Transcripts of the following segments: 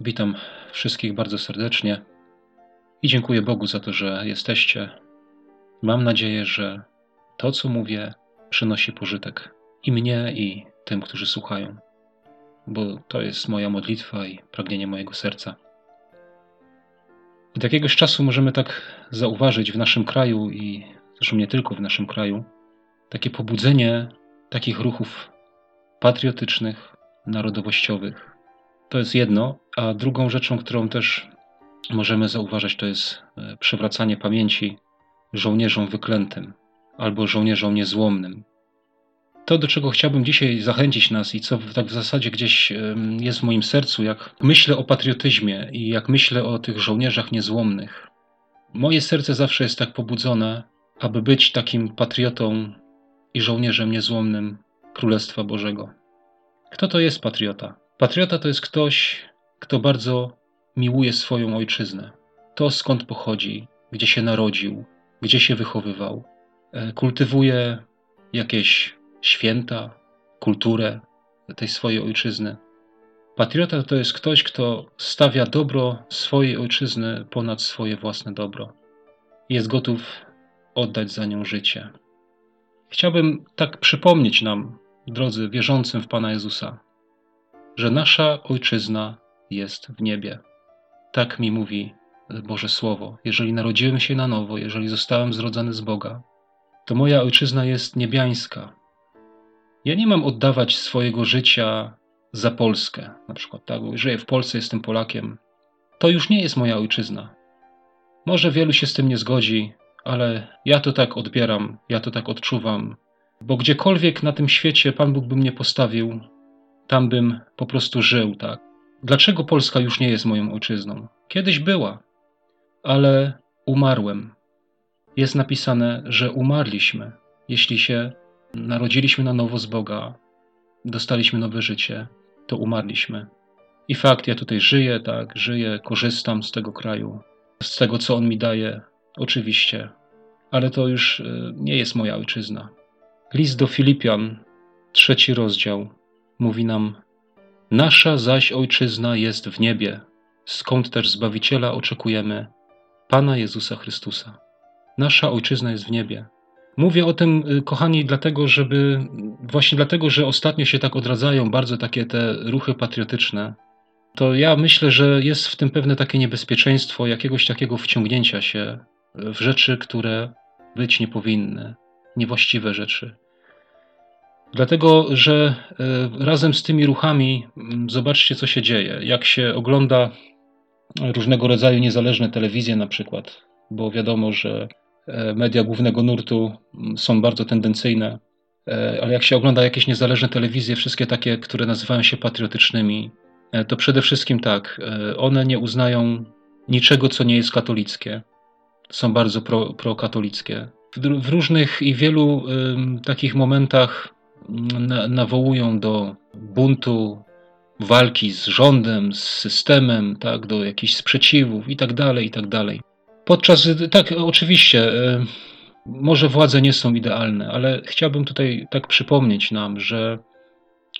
Witam wszystkich bardzo serdecznie i dziękuję Bogu za to, że jesteście. Mam nadzieję, że to, co mówię, przynosi pożytek i mnie, i tym, którzy słuchają, bo to jest moja modlitwa i pragnienie mojego serca. Od jakiegoś czasu możemy tak zauważyć w naszym kraju i zresztą nie tylko w naszym kraju, takie pobudzenie takich ruchów patriotycznych, narodowościowych. To jest jedno, a drugą rzeczą, którą też możemy zauważyć, to jest e, przywracanie pamięci żołnierzom wyklętym albo żołnierzom niezłomnym. To, do czego chciałbym dzisiaj zachęcić nas i co tak w zasadzie gdzieś jest w moim sercu, jak myślę o patriotyzmie i jak myślę o tych żołnierzach niezłomnych, moje serce zawsze jest tak pobudzone, aby być takim patriotą i żołnierzem niezłomnym Królestwa Bożego. Kto to jest patriota? Patriota to jest ktoś, kto bardzo miłuje swoją ojczyznę. To skąd pochodzi, gdzie się narodził, gdzie się wychowywał. E, kultywuje jakieś święta, kulturę tej swojej ojczyzny. Patriota to jest ktoś, kto stawia dobro swojej ojczyzny ponad swoje własne dobro. Jest gotów oddać za nią życie. Chciałbym tak przypomnieć nam, drodzy wierzącym w Pana Jezusa, że nasza ojczyzna jest w niebie. Tak mi mówi Boże Słowo. Jeżeli narodziłem się na nowo, jeżeli zostałem zrodzony z Boga, to moja ojczyzna jest niebiańska. Ja nie mam oddawać swojego życia za Polskę, na przykład, tak? Żyję w Polsce, jestem Polakiem. To już nie jest moja ojczyzna. Może wielu się z tym nie zgodzi, ale ja to tak odbieram, ja to tak odczuwam, bo gdziekolwiek na tym świecie Pan Bóg by mnie postawił, tam bym po prostu żył, tak. Dlaczego Polska już nie jest moją ojczyzną? Kiedyś była, ale umarłem. Jest napisane, że umarliśmy, jeśli się narodziliśmy na nowo z Boga, dostaliśmy nowe życie, to umarliśmy. I fakt, ja tutaj żyję, tak, żyję, korzystam z tego kraju, z tego, co on mi daje, oczywiście, ale to już y, nie jest moja ojczyzna. List do Filipian, trzeci rozdział, mówi nam: Nasza zaś ojczyzna jest w niebie, skąd też Zbawiciela oczekujemy, Pana Jezusa Chrystusa. Nasza ojczyzna jest w niebie. Mówię o tym, y, kochani, dlatego, żeby właśnie dlatego, że ostatnio się tak odradzają bardzo takie te ruchy patriotyczne, to ja myślę, że jest w tym pewne takie niebezpieczeństwo jakiegoś takiego wciągnięcia się w rzeczy, które być nie powinny, niewłaściwe rzeczy. Dlatego, że e, razem z tymi ruchami, mm, zobaczcie, co się dzieje. Jak się ogląda różnego rodzaju niezależne telewizje, na przykład, bo wiadomo, że e, media głównego nurtu mm, są bardzo tendencyjne, e, ale jak się ogląda jakieś niezależne telewizje, wszystkie takie, które nazywają się patriotycznymi, to przede wszystkim tak, one nie uznają niczego, co nie jest katolickie. Są bardzo pro, prokatolickie. W, w różnych i wielu y, takich momentach na, nawołują do buntu, walki z rządem, z systemem, tak, do jakichś sprzeciwów i tak dalej, i tak dalej. Podczas, tak, oczywiście, e, może władze nie są idealne, ale chciałbym tutaj tak przypomnieć nam, że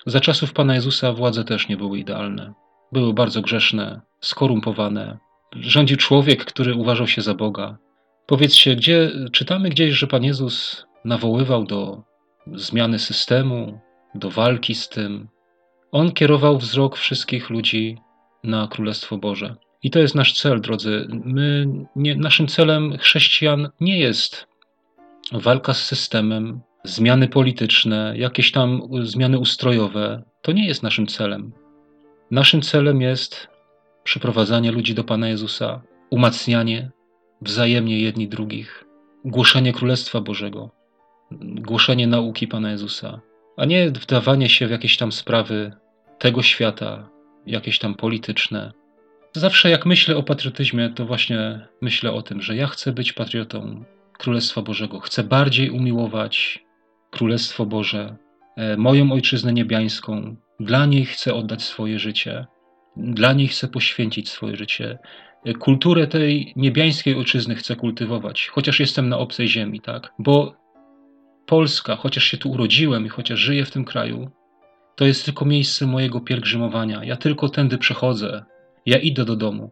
za czasów Pana Jezusa władze też nie były idealne. Były bardzo grzeszne, skorumpowane. Rządził człowiek, który uważał się za Boga. Powiedzcie, gdzie czytamy gdzieś, że Pan Jezus nawoływał do zmiany systemu, do walki z tym. On kierował wzrok wszystkich ludzi na Królestwo Boże. I to jest nasz cel, drodzy. My, nie, naszym celem chrześcijan nie jest walka z systemem, zmiany polityczne, jakieś tam zmiany ustrojowe. To nie jest naszym celem. Naszym celem jest przyprowadzanie ludzi do Pana Jezusa, umacnianie wzajemnie jedni drugich, głoszenie Królestwa Bożego głoszenie nauki Pana Jezusa, a nie wdawanie się w jakieś tam sprawy tego świata, jakieś tam polityczne. Zawsze jak myślę o patriotyzmie, to właśnie myślę o tym, że ja chcę być patriotą Królestwa Bożego. Chcę bardziej umiłować Królestwo Boże, e, moją ojczyznę niebiańską. Dla niej chcę oddać swoje życie. Dla niej chcę poświęcić swoje życie. E, kulturę tej niebiańskiej ojczyzny chcę kultywować, chociaż jestem na obcej ziemi, tak? Bo Polska, chociaż się tu urodziłem i chociaż żyję w tym kraju, to jest tylko miejsce mojego pielgrzymowania. Ja tylko tędy przechodzę. Ja idę do domu.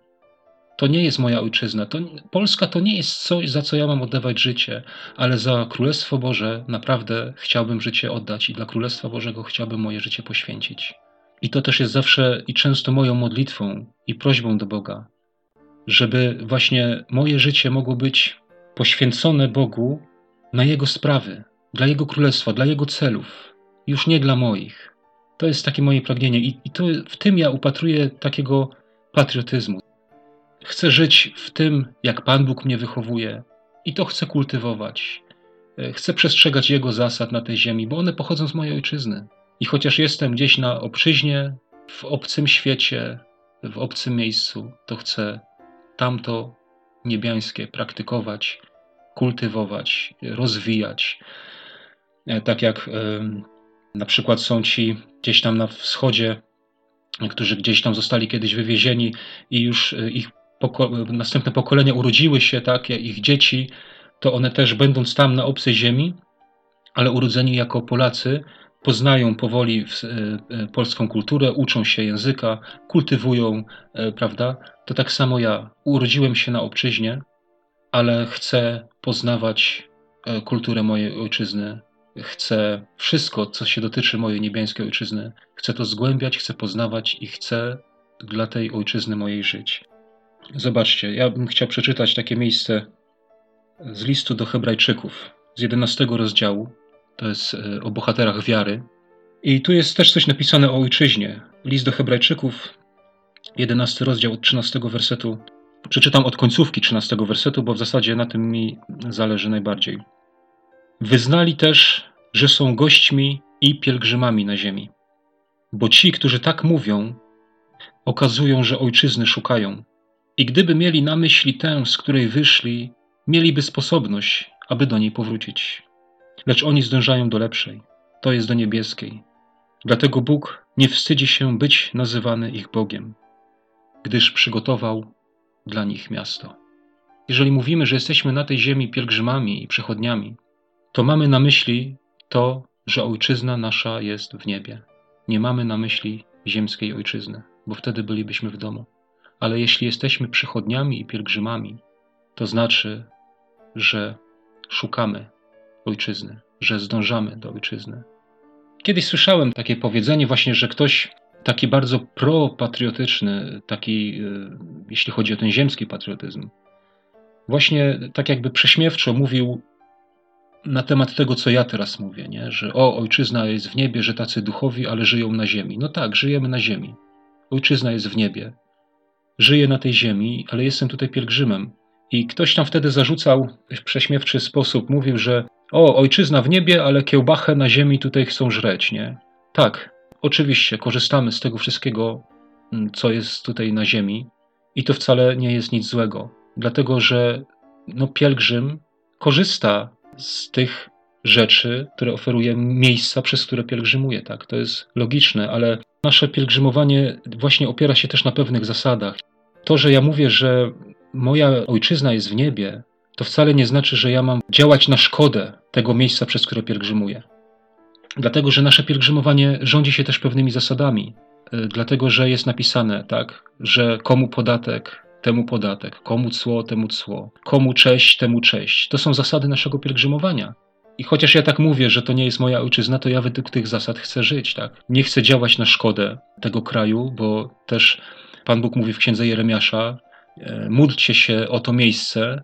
To nie jest moja ojczyzna. To, Polska to nie jest coś, za co ja mam oddawać życie, ale za Królestwo Boże naprawdę chciałbym życie oddać i dla Królestwa Bożego chciałbym moje życie poświęcić. I to też jest zawsze i często moją modlitwą i prośbą do Boga, żeby właśnie moje życie mogło być poświęcone Bogu na Jego sprawy, dla Jego Królestwa, dla Jego celów, już nie dla moich. To jest takie moje pragnienie i, i to, w tym ja upatruję takiego patriotyzmu. Chcę żyć w tym, jak Pan Bóg mnie wychowuje i to chcę kultywować. E, chcę przestrzegać Jego zasad na tej ziemi, bo one pochodzą z mojej ojczyzny. I chociaż jestem gdzieś na obczyźnie, w obcym świecie, w obcym miejscu, to chcę tamto niebiańskie praktykować, kultywować, rozwijać. E, tak jak na przykład są ci gdzieś tam na wschodzie, którzy gdzieś tam zostali kiedyś wywiezieni i już e, ich poko następne pokolenia urodziły się, tak, ich dzieci, to one też będąc tam na obcej ziemi, ale urodzeni jako Polacy, poznają powoli e, e, polską kulturę, uczą się języka, kultywują, e, prawda? To tak samo ja. Urodziłem się na obczyźnie, ale chcę poznawać kulturę mojej ojczyzny. Chcę wszystko, co się dotyczy mojej niebiańskiej ojczyzny, chcę to zgłębiać, chcę poznawać i chcę dla tej ojczyzny mojej żyć. Zobaczcie, ja bym chciał przeczytać takie miejsce z listu do Hebrajczyków z 11 rozdziału, to jest e, o bohaterach wiary. I tu jest też coś napisane o ojczyźnie. List do Hebrajczyków, 11 rozdział od 13 wersetu. Przeczytam od końcówki 13 wersetu, bo w zasadzie na tym mi zależy najbardziej. Wyznali też, że są gośćmi i pielgrzymami na ziemi. Bo ci, którzy tak mówią, okazują, że ojczyzny szukają. I gdyby mieli na myśli tę, z której wyszli, mieliby sposobność, aby do niej powrócić lecz oni zdążają do lepszej, to jest do niebieskiej. Dlatego Bóg nie wstydzi się być nazywany ich Bogiem, gdyż przygotował dla nich miasto. Jeżeli mówimy, że jesteśmy na tej ziemi pielgrzymami i przechodniami, to mamy na myśli to, że ojczyzna nasza jest w niebie. Nie mamy na myśli ziemskiej ojczyzny, bo wtedy bylibyśmy w domu. Ale jeśli jesteśmy przychodniami i pielgrzymami, to znaczy, że szukamy ojczyzny, że zdążamy do ojczyzny. Kiedyś słyszałem takie powiedzenie właśnie, że ktoś taki bardzo propatriotyczny, taki, e, jeśli chodzi o ten ziemski patriotyzm, właśnie tak jakby prześmiewczo mówił na temat tego, co ja teraz mówię, nie? że o, ojczyzna jest w niebie, że tacy duchowi, ale żyją na ziemi. No tak, żyjemy na ziemi. Ojczyzna jest w niebie. Żyję na tej ziemi, ale jestem tutaj pielgrzymem. I ktoś tam wtedy zarzucał w prześmiewczy sposób, mówił, że o, ojczyzna w niebie, ale kiełbachę na ziemi tutaj chcą żreć, nie? Tak, oczywiście, korzystamy z tego wszystkiego, mm, co jest tutaj na ziemi i to wcale nie jest nic złego, dlatego że no, pielgrzym korzysta z tych rzeczy, które oferuje miejsca, przez które pielgrzymuje, tak? To jest logiczne, ale nasze pielgrzymowanie właśnie opiera się też na pewnych zasadach. To, że ja mówię, że moja ojczyzna jest w niebie, to wcale nie znaczy, że ja mam działać na szkodę tego miejsca, przez które pielgrzymuję. Dlatego, że nasze pielgrzymowanie rządzi się też pewnymi zasadami. Y, dlatego, że jest napisane, tak, że komu podatek, temu podatek, komu cło, temu cło, komu cześć, temu cześć. To są zasady naszego pielgrzymowania. I chociaż ja tak mówię, że to nie jest moja ojczyzna, to ja według tych zasad chcę żyć, tak? Nie chcę działać na szkodę tego kraju, bo też Pan Bóg mówi w księdze Jeremiasza: y, módlcie się o to miejsce,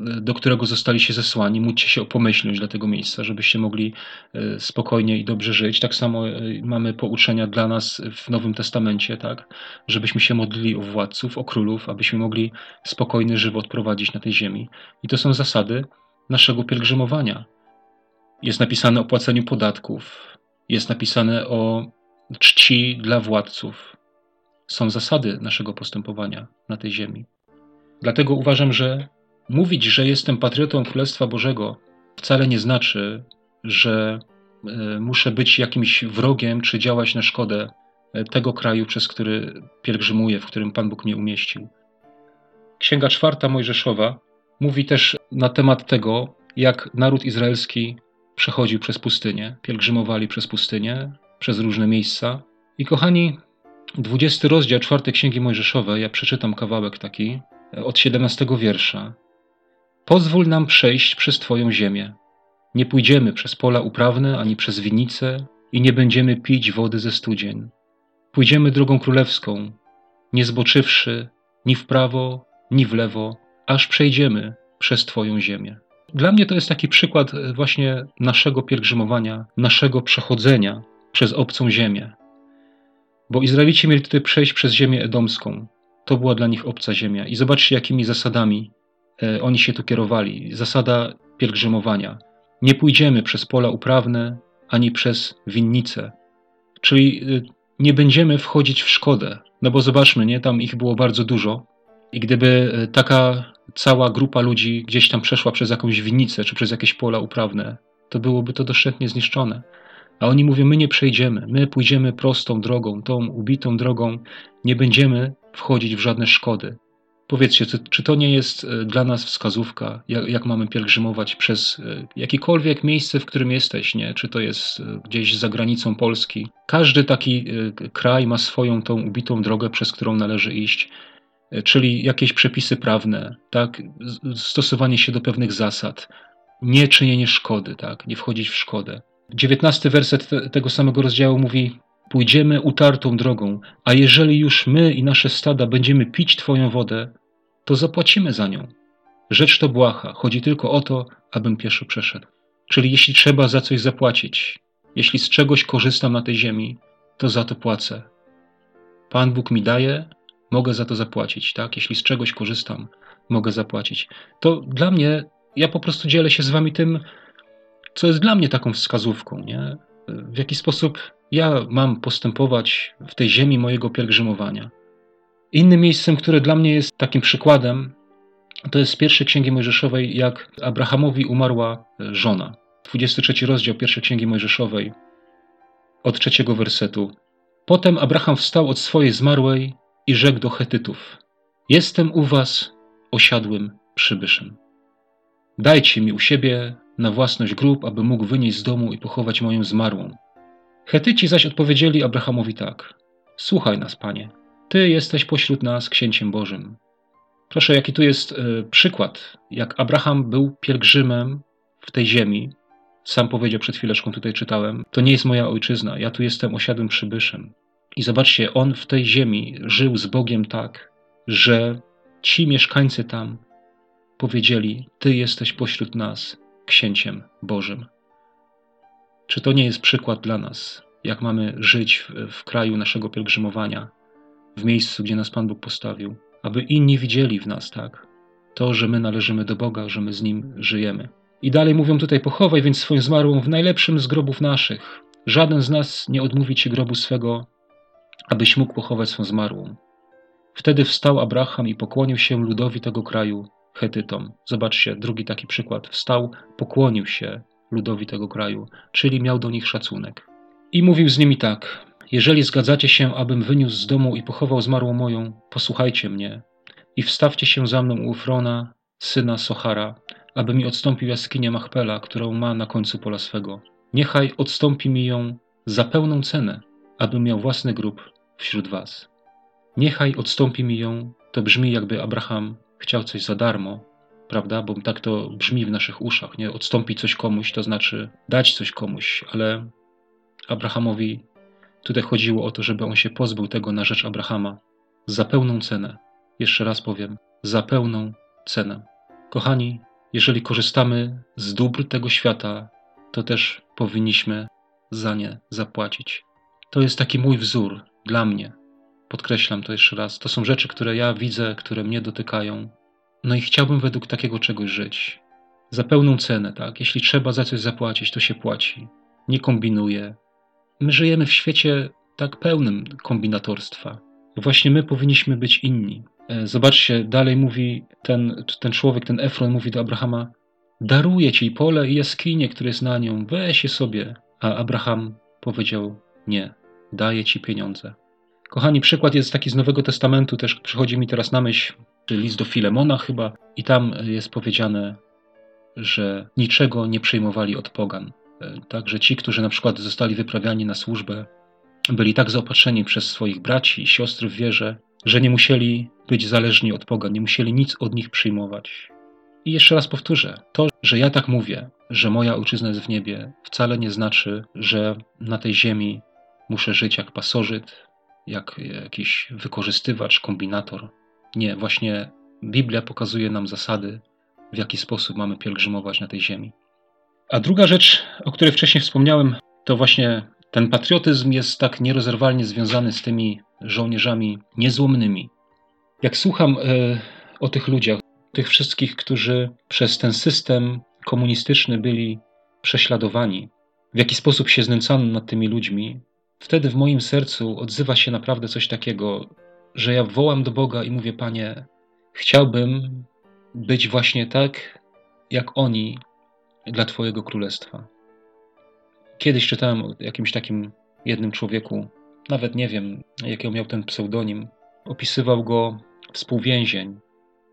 do którego zostaliście zesłani, módlcie się o pomyślność dla tego miejsca, żebyście mogli e, spokojnie i dobrze żyć. Tak samo e, mamy pouczenia dla nas w Nowym Testamencie, tak, żebyśmy się modlili o władców, o królów, abyśmy mogli spokojny żywot prowadzić na tej ziemi. I to są zasady naszego pielgrzymowania. Jest napisane o płaceniu podatków, jest napisane o czci dla władców. Są zasady naszego postępowania na tej ziemi. Dlatego uważam, że Mówić, że jestem patriotą Królestwa Bożego, wcale nie znaczy, że e, muszę być jakimś wrogiem czy działać na szkodę e, tego kraju, przez który pielgrzymuję, w którym Pan Bóg mnie umieścił. Księga czwarta Mojżeszowa mówi też na temat tego, jak naród izraelski przechodził przez pustynię, pielgrzymowali przez pustynię, przez różne miejsca. I kochani, 20 rozdział czwartej Księgi Mojżeszowej, ja przeczytam kawałek taki, od 17 wiersza. Pozwól nam przejść przez Twoją ziemię. Nie pójdziemy przez pola uprawne ani przez winnice i nie będziemy pić wody ze studzień. Pójdziemy drogą królewską, nie zboczywszy ni w prawo, ni w lewo, aż przejdziemy przez Twoją ziemię. Dla mnie to jest taki przykład właśnie naszego pielgrzymowania, naszego przechodzenia przez obcą ziemię. Bo Izraelici mieli tutaj przejść przez ziemię edomską. To była dla nich obca ziemia. I zobaczcie, jakimi zasadami oni się tu kierowali. Zasada pielgrzymowania. Nie pójdziemy przez pola uprawne ani przez winnice. Czyli e, nie będziemy wchodzić w szkodę. No bo zobaczmy, nie? Tam ich było bardzo dużo. I gdyby e, taka cała grupa ludzi gdzieś tam przeszła przez jakąś winnicę czy przez jakieś pola uprawne, to byłoby to doszczętnie zniszczone. A oni mówią: My nie przejdziemy, my pójdziemy prostą drogą, tą ubitą drogą, nie będziemy wchodzić w żadne szkody. Powiedzcie, czy to nie jest e, dla nas wskazówka, jak, jak, mamy pielgrzymować przez e, jakiekolwiek miejsce, w którym jesteś, nie? czy to jest e, gdzieś za granicą Polski. Każdy taki kraj ma swoją tą ubitą drogę, przez którą należy iść, czyli jakieś przepisy prawne, tak? stosowanie się do pewnych zasad, nie czynienie szkody, tak? nie wchodzić w szkodę. 19 werset te, tego samego rozdziału mówi: Pójdziemy utartą drogą, a jeżeli już my i nasze stada będziemy pić Twoją wodę, to zapłacimy za nią. Rzecz to błaha, chodzi tylko o to, abym pieszo przeszedł. Czyli jeśli trzeba za coś zapłacić, jeśli z czegoś korzystam na tej ziemi, to za to płacę. Pan Bóg mi daje, mogę za to zapłacić, tak? Jeśli z czegoś korzystam, mogę zapłacić. To dla mnie, ja po prostu dzielę się z Wami tym, co jest dla mnie taką wskazówką, nie? w jaki sposób ja mam postępować w tej ziemi mojego pielgrzymowania. Innym miejscem, które dla mnie jest takim przykładem, to jest z pierwszej księgi Mojżeszowej, jak Abrahamowi umarła żona. 23 rozdział pierwszej księgi Mojżeszowej, od trzeciego wersetu. Potem Abraham wstał od swojej zmarłej i rzekł do Hetytów: Jestem u was osiadłym przybyszem. Dajcie mi u siebie na własność grób, aby mógł wynieść z domu i pochować moją zmarłą. Hetyci zaś odpowiedzieli Abrahamowi tak: Słuchaj nas, panie, ty jesteś pośród nas księciem Bożym. Proszę, jaki tu jest y, przykład, jak Abraham był pielgrzymem w tej ziemi. Sam powiedział przed chwileczką, tutaj czytałem: To nie jest moja ojczyzna, ja tu jestem osiadłym przybyszem. I zobaczcie, on w tej ziemi żył z Bogiem tak, że ci mieszkańcy tam powiedzieli: Ty jesteś pośród nas, księciem Bożym. Czy to nie jest przykład dla nas, jak mamy żyć w, w kraju naszego pielgrzymowania, w miejscu, gdzie nas Pan Bóg postawił, aby inni widzieli w nas tak, to, że my należymy do Boga, że my z Nim żyjemy. I dalej mówią tutaj: Pochowaj więc swoją zmarłą w najlepszym z grobów naszych. Żaden z nas nie odmówi ci grobu swego, abyś mógł pochować swoją zmarłą. Wtedy wstał Abraham i pokłonił się ludowi tego kraju Hetytom. Zobaczcie, drugi taki przykład. Wstał, pokłonił się ludowi tego kraju, czyli miał do nich szacunek. I mówił z nimi tak: Jeżeli zgadzacie się, abym wyniósł z domu i pochował zmarłą moją, posłuchajcie mnie i wstawcie się za mną u Ufrona, syna Sochara, aby mi odstąpił jaskinię Machpela, którą ma na końcu pola swego. Niechaj odstąpi mi ją za pełną cenę, abym miał własny grób wśród was. Niechaj odstąpi mi ją, to brzmi jakby Abraham chciał coś za darmo, prawda? Bo tak to brzmi w naszych uszach, nie? Odstąpić coś komuś to znaczy dać coś komuś, ale Abrahamowi tutaj chodziło o to, żeby on się pozbył tego na rzecz Abrahama za pełną cenę. Jeszcze raz powiem, za pełną cenę. Kochani, jeżeli korzystamy z dóbr tego świata, to też powinniśmy za nie zapłacić. To jest taki mój wzór dla mnie, Podkreślam to jeszcze raz. To są rzeczy, które ja widzę, które mnie dotykają. No i chciałbym według takiego czegoś żyć. Za pełną cenę, tak? Jeśli trzeba za coś zapłacić, to się płaci. Nie kombinuję. My żyjemy w świecie tak pełnym kombinatorstwa. Właśnie my powinniśmy być inni. E, zobaczcie, dalej mówi ten, ten człowiek, ten Efron mówi do Abrahama: Daruję ci pole i jaskinię, które jest na nią, weź je sobie. A Abraham powiedział: Nie, daję ci pieniądze. Kochani, przykład jest taki z Nowego Testamentu, też przychodzi mi teraz na myśl, list do Filemona chyba, i tam jest powiedziane, że niczego nie przyjmowali od pogan. Także ci, którzy na przykład zostali wyprawiani na służbę byli tak zaopatrzeni przez swoich braci i siostry w wierze, że nie musieli być zależni od Boga, nie musieli nic od nich przyjmować. I jeszcze raz powtórzę, to, że ja tak mówię, że moja ojczyzna jest w niebie, wcale nie znaczy, że na tej ziemi muszę żyć jak pasożyt, jak jakiś wykorzystywacz, kombinator. Nie, właśnie Biblia pokazuje nam zasady, w jaki sposób mamy pielgrzymować na tej ziemi. A druga rzecz, o której wcześniej wspomniałem, to właśnie ten patriotyzm jest tak nierozerwalnie związany z tymi żołnierzami niezłomnymi. Jak słucham y, o tych ludziach, tych wszystkich, którzy przez ten system komunistyczny byli prześladowani, w jaki sposób się znęcano nad tymi ludźmi, wtedy w moim sercu odzywa się naprawdę coś takiego, że ja wołam do Boga i mówię: Panie, chciałbym być właśnie tak, jak oni dla Twojego królestwa. Kiedyś czytałem o jakimś takim jednym człowieku, nawet nie wiem, jaki miał ten pseudonim. Opisywał go współwięzień.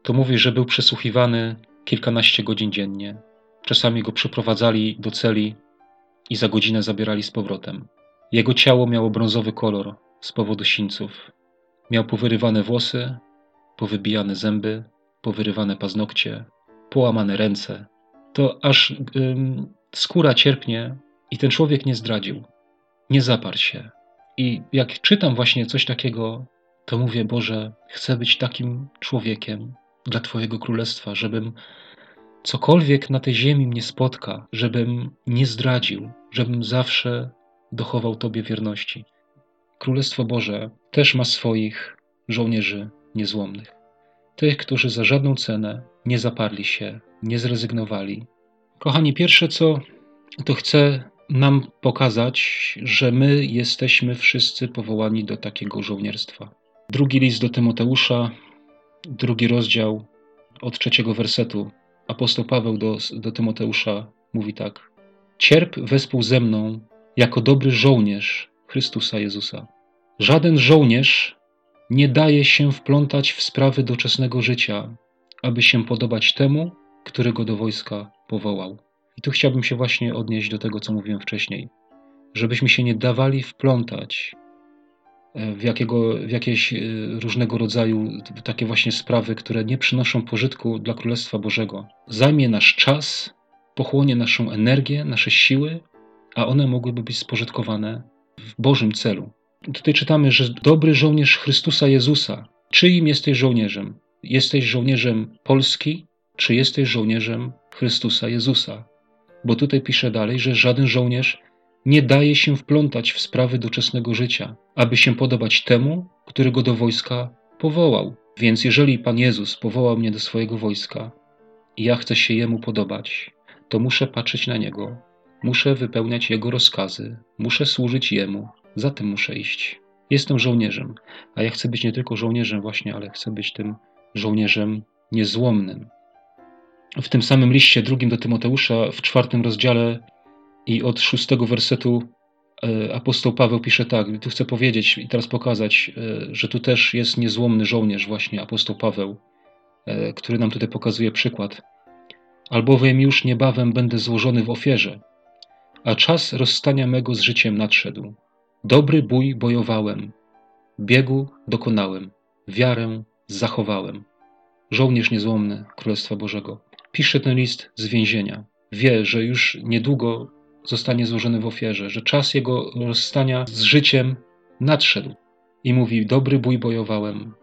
To mówi, że był przesłuchiwany kilkanaście godzin dziennie. Czasami go przyprowadzali do celi i za godzinę zabierali z powrotem. Jego ciało miało brązowy kolor z powodu sińców. Miał powyrywane włosy, powybijane zęby, powyrywane paznokcie, połamane ręce. To aż ym, skóra cierpnie i ten człowiek nie zdradził, nie zaparł się. I jak czytam właśnie coś takiego, to mówię, Boże, chcę być takim człowiekiem dla Twojego królestwa, żebym cokolwiek na tej ziemi mnie spotka, żebym nie zdradził, żebym zawsze dochował Tobie wierności. Królestwo Boże też ma swoich żołnierzy niezłomnych. Tych, którzy za żadną cenę nie zaparli się, nie zrezygnowali. Kochani, pierwsze co to chcę nam pokazać, że my jesteśmy wszyscy powołani do takiego żołnierstwa. Drugi list do Tymoteusza, drugi rozdział od trzeciego wersetu. Apostoł Paweł do, do Tymoteusza mówi tak: Cierp wespół ze mną jako dobry żołnierz Chrystusa Jezusa. Żaden żołnierz nie daje się wplątać w sprawy doczesnego życia, aby się podobać temu, który go do wojska powołał. I tu chciałbym się właśnie odnieść do tego, co mówiłem wcześniej. Żebyśmy się nie dawali wplątać e, w, jakiego, w jakieś e, różnego rodzaju takie właśnie sprawy, które nie przynoszą pożytku dla Królestwa Bożego. Zajmie nasz czas, pochłonie naszą energię, nasze siły, a one mogłyby być spożytkowane w Bożym celu. Tutaj czytamy, że dobry żołnierz Chrystusa Jezusa. Czyim jesteś żołnierzem? Jesteś żołnierzem Polski, czy jesteś żołnierzem Chrystusa Jezusa? Bo tutaj pisze dalej, że żaden żołnierz nie daje się wplątać w sprawy doczesnego życia, aby się podobać temu, który go do wojska powołał. Więc jeżeli Pan Jezus powołał mnie do swojego wojska i ja chcę się Jemu podobać, to muszę patrzeć na Niego, muszę wypełniać Jego rozkazy, muszę służyć Jemu, za tym muszę iść. Jestem żołnierzem, a ja chcę być nie tylko żołnierzem właśnie, ale chcę być tym żołnierzem niezłomnym. W tym samym liście drugim do Tymoteusza, w czwartym rozdziale i od szóstego wersetu e, apostoł Paweł pisze tak, tu chcę powiedzieć i teraz pokazać, e, że tu też jest niezłomny żołnierz właśnie apostoł Paweł, e, który nam tutaj pokazuje przykład. Albowiem już niebawem będę złożony w ofierze, a czas rozstania mego z życiem nadszedł. Dobry bój bojowałem, biegu dokonałem, wiarę zachowałem. Żołnierz niezłomny Królestwa Bożego pisze ten list z więzienia. Wie, że już niedługo zostanie złożony w ofierze, że czas jego rozstania z życiem nadszedł. I mówi: Dobry bój bojowałem,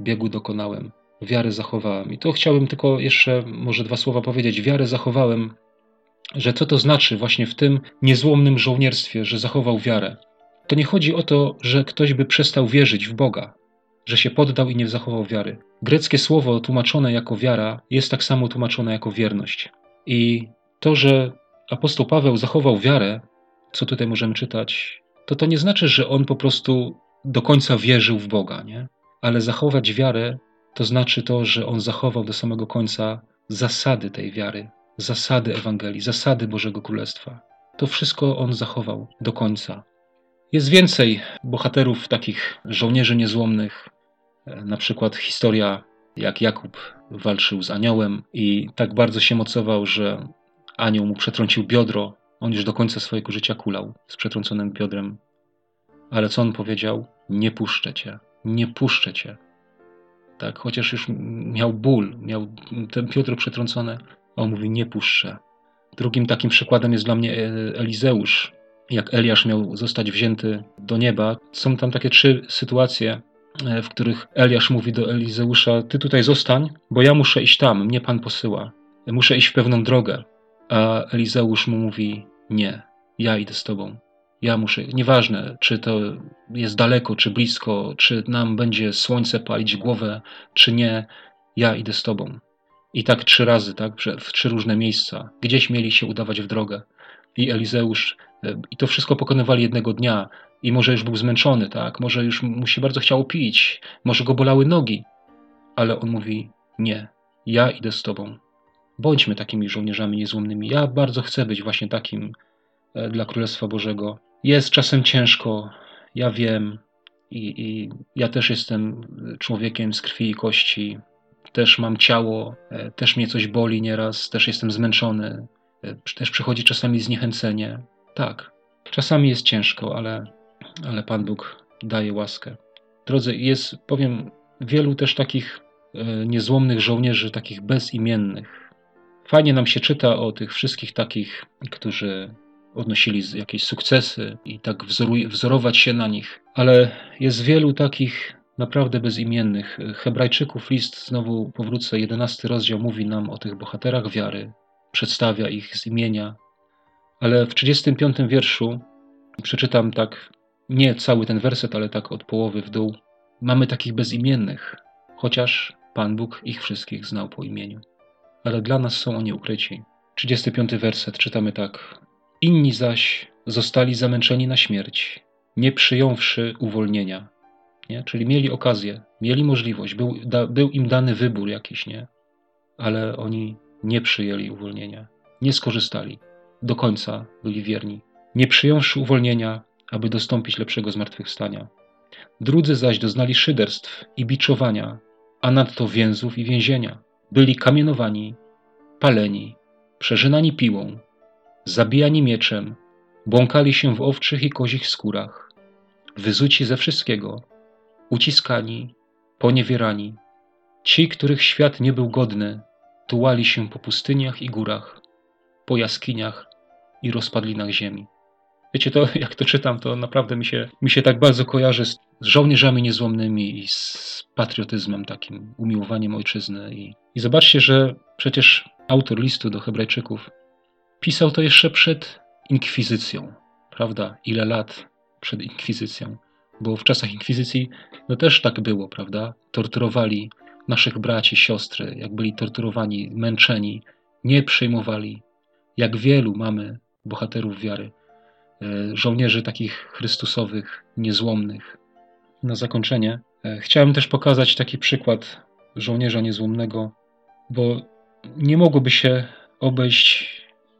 biegu dokonałem, wiarę zachowałem. I to chciałbym tylko jeszcze może dwa słowa powiedzieć. Wiarę zachowałem, że co to znaczy właśnie w tym niezłomnym żołnierstwie, że zachował wiarę. To nie chodzi o to, że ktoś by przestał wierzyć w Boga, że się poddał i nie zachował wiary. Greckie słowo tłumaczone jako wiara jest tak samo tłumaczone jako wierność. I to, że apostoł Paweł zachował wiarę, co tutaj możemy czytać, to to nie znaczy, że on po prostu do końca wierzył w Boga, nie? Ale zachować wiarę to znaczy to, że on zachował do samego końca zasady tej wiary, zasady Ewangelii, zasady Bożego Królestwa. To wszystko on zachował do końca. Jest więcej bohaterów takich żołnierzy niezłomnych, na przykład historia, jak Jakub walczył z aniołem i tak bardzo się mocował, że anioł mu przetrącił biodro. On już do końca swojego życia kulał z przetrąconym biodrem. Ale co on powiedział? Nie puszczę cię, nie puszczę cię. Tak, chociaż już miał ból, miał ten Piotr przetrącony, a on mówi: Nie puszczę. Drugim takim przykładem jest dla mnie e, Elizeusz. Jak Eliasz miał zostać wzięty do nieba, są tam takie trzy sytuacje, w których Eliasz mówi do Elizeusza: Ty tutaj zostań, bo ja muszę iść tam, mnie Pan posyła. Muszę iść w pewną drogę. A Elizeusz mu mówi: Nie, ja idę z tobą. Ja muszę, nieważne, czy to jest daleko, czy blisko, czy nam będzie słońce palić głowę, czy nie, ja idę z tobą. I tak trzy razy, tak, w trzy różne miejsca. Gdzieś mieli się udawać w drogę. I Elizeusz, e, i to wszystko pokonywali jednego dnia. I może już był zmęczony, tak, może już mu się bardzo chciało pić, może go bolały nogi. Ale on mówi: Nie, ja idę z tobą. Bądźmy takimi żołnierzami niezłomnymi. Ja bardzo chcę być właśnie takim e, dla Królestwa Bożego. Jest czasem ciężko, ja wiem, i, i ja też jestem człowiekiem z krwi i kości. Też mam ciało, e, też mnie coś boli nieraz, też jestem zmęczony, e, też przychodzi czasami zniechęcenie. Tak, czasami jest ciężko, ale, ale Pan Bóg daje łaskę. Drodzy, jest, powiem, wielu też takich niezłomnych żołnierzy, takich bezimiennych, Fajnie nam się czyta o tych wszystkich takich, którzy odnosili jakieś sukcesy i tak wzorować się na nich, ale jest wielu takich naprawdę bezimiennych. Hebrajczyków list, znowu powrócę, jedenasty rozdział mówi nam o tych bohaterach wiary, przedstawia ich z imienia, ale w 35 wierszu przeczytam tak, nie cały ten werset, ale tak od połowy w dół. Mamy takich bezimiennych, chociaż Pan Bóg ich wszystkich znał po imieniu ale dla nas są oni ukryci. 35 werset czytamy tak. Inni zaś zostali zamęczeni na śmierć, nie przyjąwszy uwolnienia. Nie? Czyli mieli okazję, mieli możliwość, był, da, był im dany wybór jakiś, nie? ale oni nie przyjęli uwolnienia, nie skorzystali, do końca byli wierni. Nie przyjąwszy uwolnienia, aby dostąpić lepszego zmartwychwstania. Drudzy zaś doznali szyderstw i biczowania, a nadto więzów i więzienia byli kamienowani, paleni, przeżynani piłą, zabijani mieczem, błąkali się w owczych i kozich skórach, wyzuci ze wszystkiego, uciskani, poniewierani. Ci, których świat nie był godny, tułali się po pustyniach i górach, po jaskiniach i rozpadlinach ziemi. Wiecie, to jak to czytam, to naprawdę mi się, mi się tak bardzo kojarzy z żołnierzami niezłomnymi i z patriotyzmem takim, umiłowaniem ojczyzny. I, i zobaczcie, że przecież autor listu do Hebrajczyków pisał to jeszcze przed inkwizycją, prawda? Ile lat przed inkwizycją? Bo w czasach inkwizycji no też tak było, prawda? Torturowali naszych braci, siostry, jak byli torturowani, męczeni, nie przyjmowali. Jak wielu mamy bohaterów wiary, żołnierzy takich chrystusowych, niezłomnych. Na zakończenie e, chciałem też pokazać taki przykład żołnierza niezłomnego, bo nie mogłoby się obejść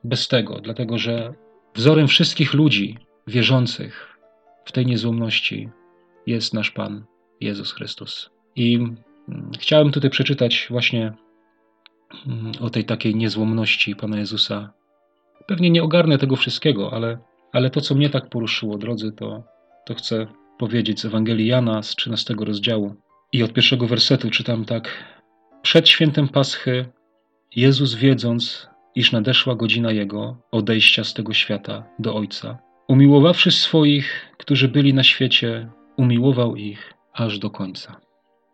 bez tego, dlatego że wzorem wszystkich ludzi wierzących w tej niezłomności jest nasz Pan Jezus Chrystus. I mm, chciałem tutaj przeczytać właśnie mm, o tej takiej niezłomności Pana Jezusa. Pewnie nie ogarnę tego wszystkiego, ale, ale to, co mnie tak poruszyło, drodzy, to, to chcę powiedzieć z Ewangelii Jana z 13 rozdziału. I od pierwszego wersetu czytam tak. Przed świętem Paschy Jezus wiedząc, iż nadeszła godzina Jego odejścia z tego świata do Ojca, umiłowawszy swoich, którzy byli na świecie, umiłował ich aż do końca.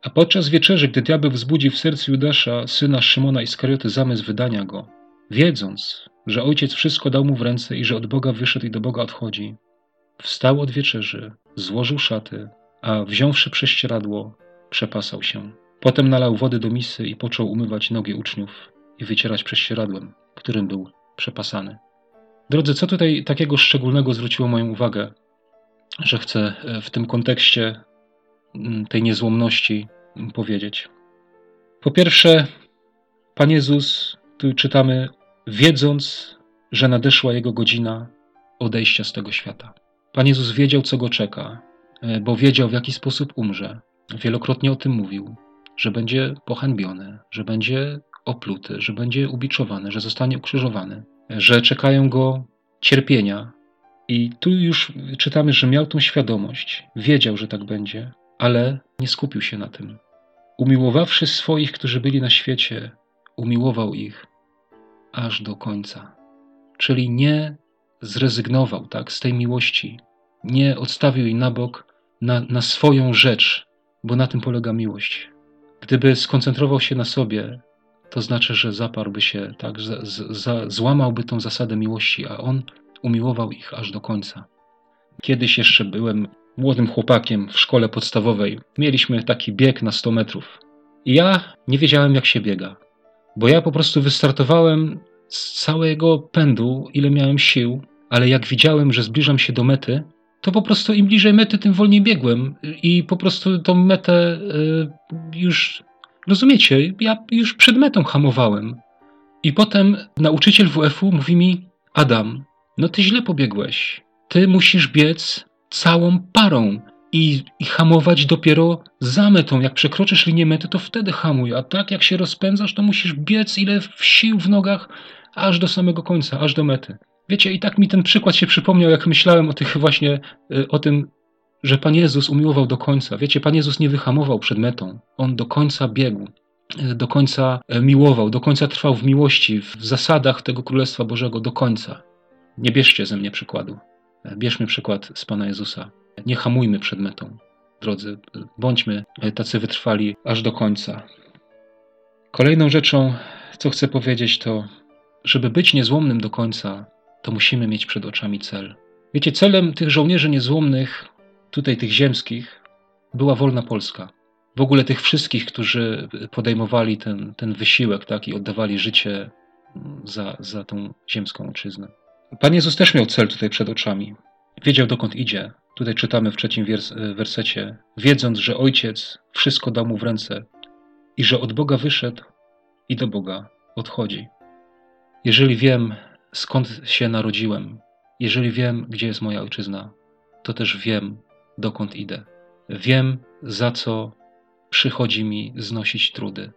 A podczas wieczerzy, gdy diabeł wzbudził w sercu Judasza, syna Szymona Iskarioty, zamysł wydania go, wiedząc, że Ojciec wszystko dał mu w ręce i że od Boga wyszedł i do Boga odchodzi, wstał od wieczerzy, złożył szaty, a wziąwszy prześcieradło, przepasał się. Potem nalał wody do misy i począł umywać nogi uczniów i wycierać prześcieradłem, którym był przepasany. Drodzy, co tutaj takiego szczególnego zwróciło moją uwagę, że chcę e, w tym kontekście mm, tej niezłomności mm, powiedzieć? Po pierwsze, Pan Jezus, tu czytamy, wiedząc, że nadeszła Jego godzina odejścia z tego świata. Pan Jezus wiedział, co go czeka, e, bo wiedział, w jaki sposób umrze. Wielokrotnie o tym mówił, że będzie pohańbiony, że będzie opluty, że będzie ubiczowany, że zostanie ukrzyżowany, że czekają go cierpienia, I tu już czytamy, że miał tą świadomość, wiedział, że tak będzie, ale nie skupił się na tym. Umiłowawszy swoich, którzy byli na świecie, umiłował ich aż do końca. Czyli nie zrezygnował tak, z tej miłości, nie odstawił jej na bok na, na swoją rzecz, bo na tym polega miłość. Gdyby skoncentrował się na sobie, to znaczy, że zaparłby się, tak, za, za, złamałby tą zasadę miłości, a on umiłował ich aż do końca. Kiedyś jeszcze byłem młodym chłopakiem w szkole podstawowej. Mieliśmy taki bieg na 100 metrów. I ja nie wiedziałem, jak się biega, bo ja po prostu wystartowałem z całego pędu, ile miałem sił, ale jak widziałem, że zbliżam się do mety, to po prostu im bliżej mety, tym wolniej biegłem i po prostu tą metę y, już, rozumiecie, ja już przed metą hamowałem. I potem nauczyciel WF-u mówi mi, Adam, no ty źle pobiegłeś. Ty musisz biec całą parą i, i hamować dopiero za metą. Jak przekroczysz linię mety, to wtedy hamuj, a tak jak się rozpędzasz, to musisz biec ile sił w nogach, aż do samego końca, aż do mety. Wiecie, i tak mi ten przykład się przypomniał, jak myślałem o tych właśnie, y, o tym, że Pan Jezus umiłował do końca. Wiecie, Pan Jezus nie wyhamował przed metą. On do końca biegł, y, do końca y, miłował, do końca trwał w miłości, w zasadach tego Królestwa Bożego, do końca. Nie bierzcie ze mnie przykładu. Bierzmy przykład z Pana Jezusa. Nie hamujmy przed metą, drodzy. Bądźmy tacy wytrwali aż do końca. Kolejną rzeczą, co chcę powiedzieć, to żeby być niezłomnym do końca, to musimy mieć przed oczami cel. Wiecie, celem tych żołnierzy niezłomnych, tutaj tych ziemskich, była wolna Polska. W ogóle tych wszystkich, którzy podejmowali ten, ten wysiłek tak, i oddawali życie za, za tą ziemską ojczyznę. Pan Jezus też miał cel tutaj przed oczami. Wiedział dokąd idzie. Tutaj czytamy w trzecim wersecie. Wiedząc, że Ojciec wszystko dał mu w ręce i że od Boga wyszedł i do Boga odchodzi. Jeżeli wiem, skąd się narodziłem, jeżeli wiem, gdzie jest moja ojczyzna, to też wiem, dokąd idę. Wiem, za co przychodzi mi znosić trudy.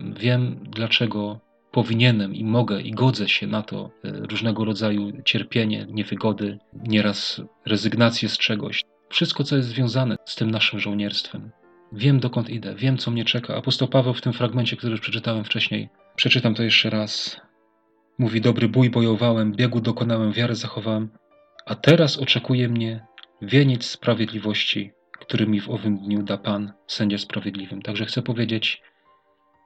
Wiem, dlaczego powinienem i mogę i godzę się na to e, różnego rodzaju cierpienie, niewygody, nieraz rezygnację z czegoś. Wszystko, co jest związane z tym naszym żołnierstwem. Wiem, dokąd idę, wiem, co mnie czeka. Apostoł Paweł w tym fragmencie, który już przeczytałem wcześniej, przeczytam to jeszcze raz. Mówi: Dobry bój bojowałem, biegu dokonałem, wiarę zachowałem, a teraz oczekuje mnie wieniec sprawiedliwości, który mi w owym dniu da Pan, sędzia sprawiedliwym. Także chcę powiedzieć,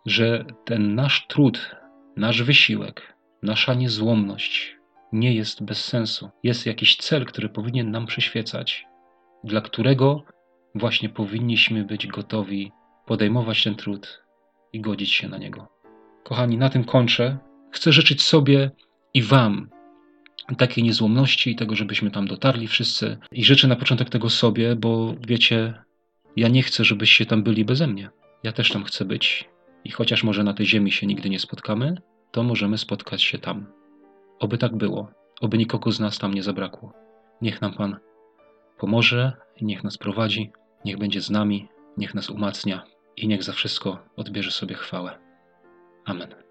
że ten nasz trud, nasz wysiłek, nasza niezłomność nie jest bez sensu. Jest jakiś cel, który powinien nam przyświecać, dla którego właśnie powinniśmy być gotowi podejmować ten trud i godzić się na niego. Kochani, na tym kończę. Chcę życzyć sobie i Wam takiej niezłomności i tego, żebyśmy tam dotarli wszyscy. I życzę na początek tego sobie, bo wiecie, ja nie chcę, żebyście tam byli beze mnie. Ja też tam chcę być. I chociaż może na tej ziemi się nigdy nie spotkamy, to możemy spotkać się tam. Oby tak było, oby nikogo z nas tam nie zabrakło. Niech nam Pan pomoże i niech nas prowadzi, niech będzie z nami, niech nas umacnia i niech za wszystko odbierze sobie chwałę. Amen.